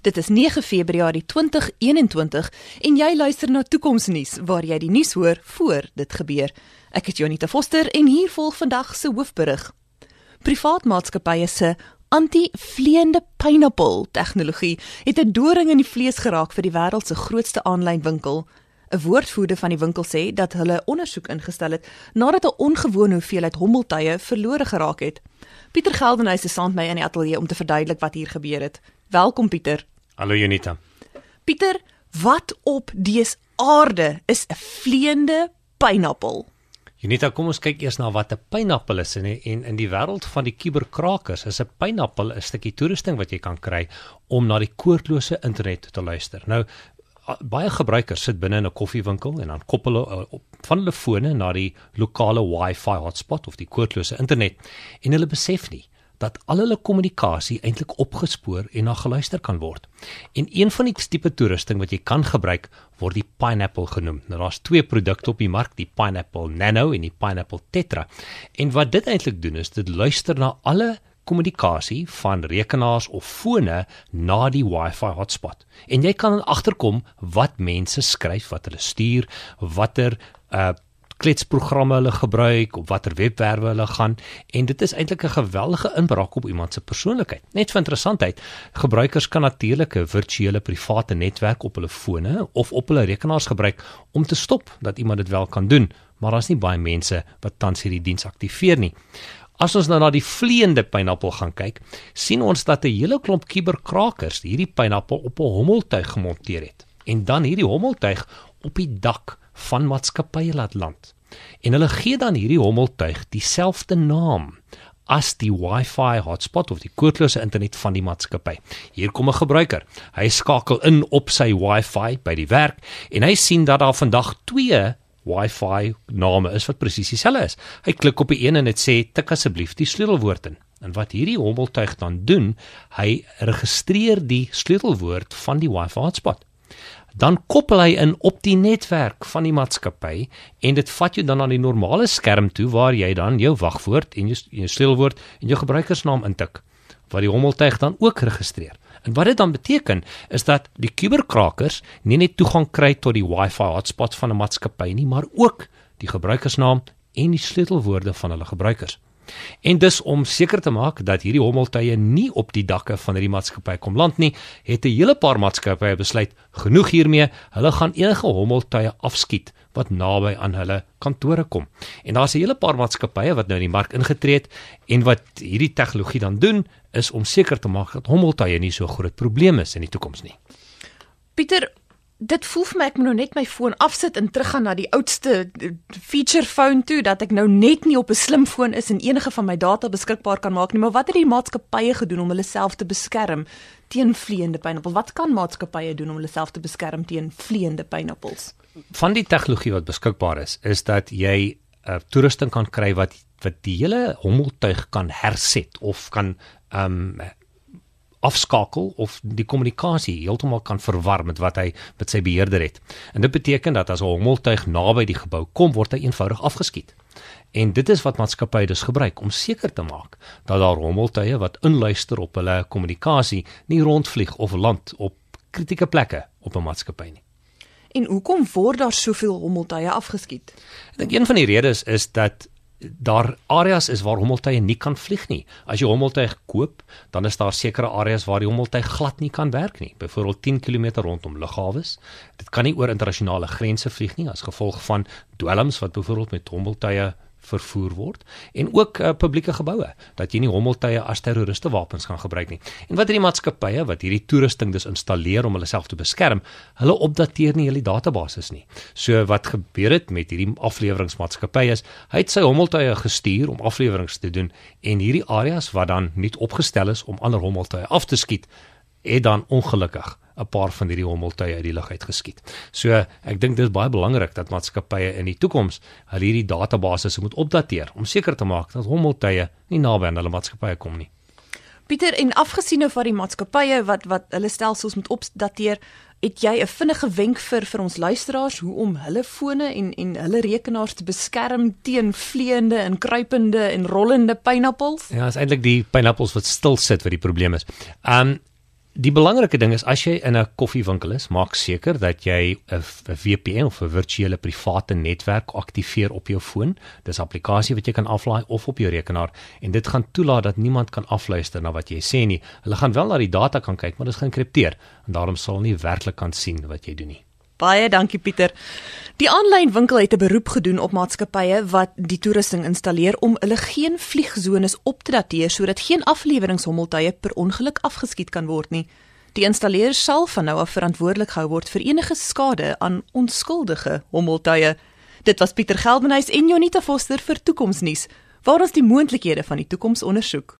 Dit is 9 Februarie 2021 en jy luister na Toekomsnuus waar jy die nuus hoor voor dit gebeur. Ek is Jonita Foster en hier volg vandag se hoofberig. Privaat maatskappye se anti-vleende pineappel tegnologie het 'n doring in die vlees geraak vir die wêreld se grootste aanlyn winkel. 'n Woordvoerder van die winkel sê dat hulle ondersoek ingestel het nadat 'n ongewone hoeveelheid hommeltuie verlore geraak het. Pieter Geldenhuys is saam met my in die ateljee om te verduidelik wat hier gebeur het. Welkom Pieter. Hallo Junita. Pieter, wat op dese aarde is 'n vleiende pineappel? Junita, kom ons kyk eers na wat 'n pineappel is en en in die wêreld van die kuberkrakers is 'n pineappel 'n stukkie toerusting wat jy kan kry om na die koordlose internet te luister. Nou baie gebruikers sit binne in 'n koffiewinkel en dan koppel hulle op van hulle fone na die lokale Wi-Fi hotspot of die koordlose internet en hulle besef nie dat al hulle kommunikasie eintlik opgespoor en na geluister kan word. En een van die tipe toerusting wat jy kan gebruik word die Pineapple genoem. Nou daar's twee produkte op die mark, die Pineapple Nano en die Pineapple Tetra. En wat dit eintlik doen is dit luister na alle kommunikasie van rekenaars of fone na die Wi-Fi hotspot. En jy kan agterkom wat mense skryf, wat hulle stuur, watter uh kletsprogramme hulle gebruik of watter webwerwe hulle gaan en dit is eintlik 'n geweldige inbraak op iemand se persoonlikheid. Net vir interessantheid, gebruikers kan natuurlik 'n virtuele private netwerk op hulle fone of op hulle rekenaars gebruik om te stop dat iemand dit wel kan doen, maar daar's nie baie mense wat tans hierdie diens aktiveer nie. As ons nou na die vleiende pineappel gaan kyk, sien ons dat 'n hele klomp kuberkrakers hierdie pineappel op 'n hommeltuig gemonteer het en dan hierdie hommeltuig op die dak van maatskappye laat land. En hulle gee dan hierdie hommeltuig dieselfde naam as die Wi-Fi hotspot of die koordlose internet van die maatskappy. Hier kom 'n gebruiker. Hy skakel in op sy Wi-Fi by die werk en hy sien dat daar vandag twee Wi-Fi name is wat presies dieselfde is. Hy klik op die een en dit sê tik asseblief die sleutelwoord in. En wat hierdie hommeltuig dan doen, hy registreer die sleutelwoord van die Wi-Fi hotspot dan koppel hy in op die netwerk van die maatskappy en dit vat jou dan na die normale skerm toe waar jy dan jou wagwoord en jou, jou sleutelwoord en jou gebruikersnaam intik wat die hommeltuig dan ook registreer. En wat dit dan beteken is dat die kuberkrakers nie net toegang kry tot die Wi-Fi hotspots van 'n maatskappy nie, maar ook die gebruikersnaam en die sleutelwoorde van hulle gebruikers. En dus om seker te maak dat hierdie hommeltuie nie op die dakke van hierdie maatskappy kom land nie, het 'n hele paar maatskappye besluit genoeg hiermee, hulle gaan enige hommeltuie afskiet wat naby aan hulle kantore kom. En daar's 'n hele paar maatskappye wat nou in die mark ingetree het en wat hierdie tegnologie dan doen is om seker te maak dat hommeltuie nie so groot probleem is in die toekoms nie. Pieter, dit voel vir my ek moet nou net my foon afsit en teruggaan na die oudste eh, feature phone toe dat ek nou net nie op 'n slimfoon is en enige van my data beskikbaar kan maak nie. Maar wat het die maatskappye gedoen om hulle self te beskerm teen vleiende pineappels wat kan maatskappye doen om hulle self te beskerm teen vleiende pineappels van die tegnologie wat beskikbaar is is dat jy 'n uh, eh, toerusting kan kry wat wat die hele hommeltuig kan herset of kan um afskakel of die kommunikasie heeltemal kan verwar met wat hy met sy beheerder het. En dit beteken dat as 'n hommeltuig naby die gebou kom, word hy eenvoudig afgeskiet. En dit is wat maatskappye dus gebruik om seker te maak dat daar hommeltuie wat inluister op hulle kommunikasie nie rondvlieg of land op kritieke plekke op 'n maatskappy nie. En hoekom word daar soveel hommeltuie afgeskiet? Ek dink een van die redes is dat daar areas is waar hommeltuie nie kan vlieg nie. As jy hommeltuig koop, dan is daar sekere areas waar die hommeltuig glad nie kan werk nie. Byvoorbeeld 10 km rondom lughawes. Dit kan nie oor internasionale grense vlieg nie as gevolg van dwelms wat byvoorbeeld met hommeltuie vervoer word en ook uh, publieke geboue dat jy nie hommeltuie as terroriste wapens gaan gebruik nie. En wat hierdie maatskappye wat hierdie toerusting dus installeer om hulle self te beskerm, hulle opdateer nie hulle databasis nie. So wat gebeur het met hierdie afleweringsmaatskappye is, hy het sy hommeltuie gestuur om afleweringe te doen en hierdie areas wat dan nie opgestel is om ander hommeltuie af te skiet, het dan ongelukkig 'n paar van hierdie hommeltuie uit die lug uit geskiet. So ek dink dit is baie belangrik dat maatskappye in die toekoms al hierdie databasisse moet opdateer om seker te maak dat hommeltuie nie naby aan hulle maatskappye kom nie. Pieter, en afgesien van die maatskappye wat wat hulle stelsels moet opdateer, het jy 'n vinnige wenk vir vir ons luisteraars hoe om hulle fone en en hulle rekenaars te beskerm teen vleiende en kruipende en rollende pineappels? Ja, is eintlik die pineappels wat stil sit wat die probleem is. Um Die belangrike ding is as jy in 'n koffiewinkel is, maak seker dat jy 'n VPN of 'n virtuele private netwerk aktiveer op jou foon. Dis 'n applikasie wat jy kan aflaai of op jou rekenaar en dit gaan toelaat dat niemand kan afluister na wat jy sê nie. Hulle gaan wel na die data kan kyk, maar dit is geënkripteer en daarom sal nie werklik kan sien wat jy doen nie. Baie dankie Pieter. Die aanlyn winkel het 'n beroep gedoen op maatskappye wat die toerusting installeer om hulle geen vliegzones op te dateer sodat geen afleweringshommeltuie per ongeluk afgeskiet kan word nie. Die installeer sal van nou af verantwoordelik gehou word vir enige skade aan onskuldige hommeltuie. Dit was Pieter Geldenhuys en Jonita Foster vir Toekomsnuus, waar ons die moontlikhede van die toekoms ondersoek.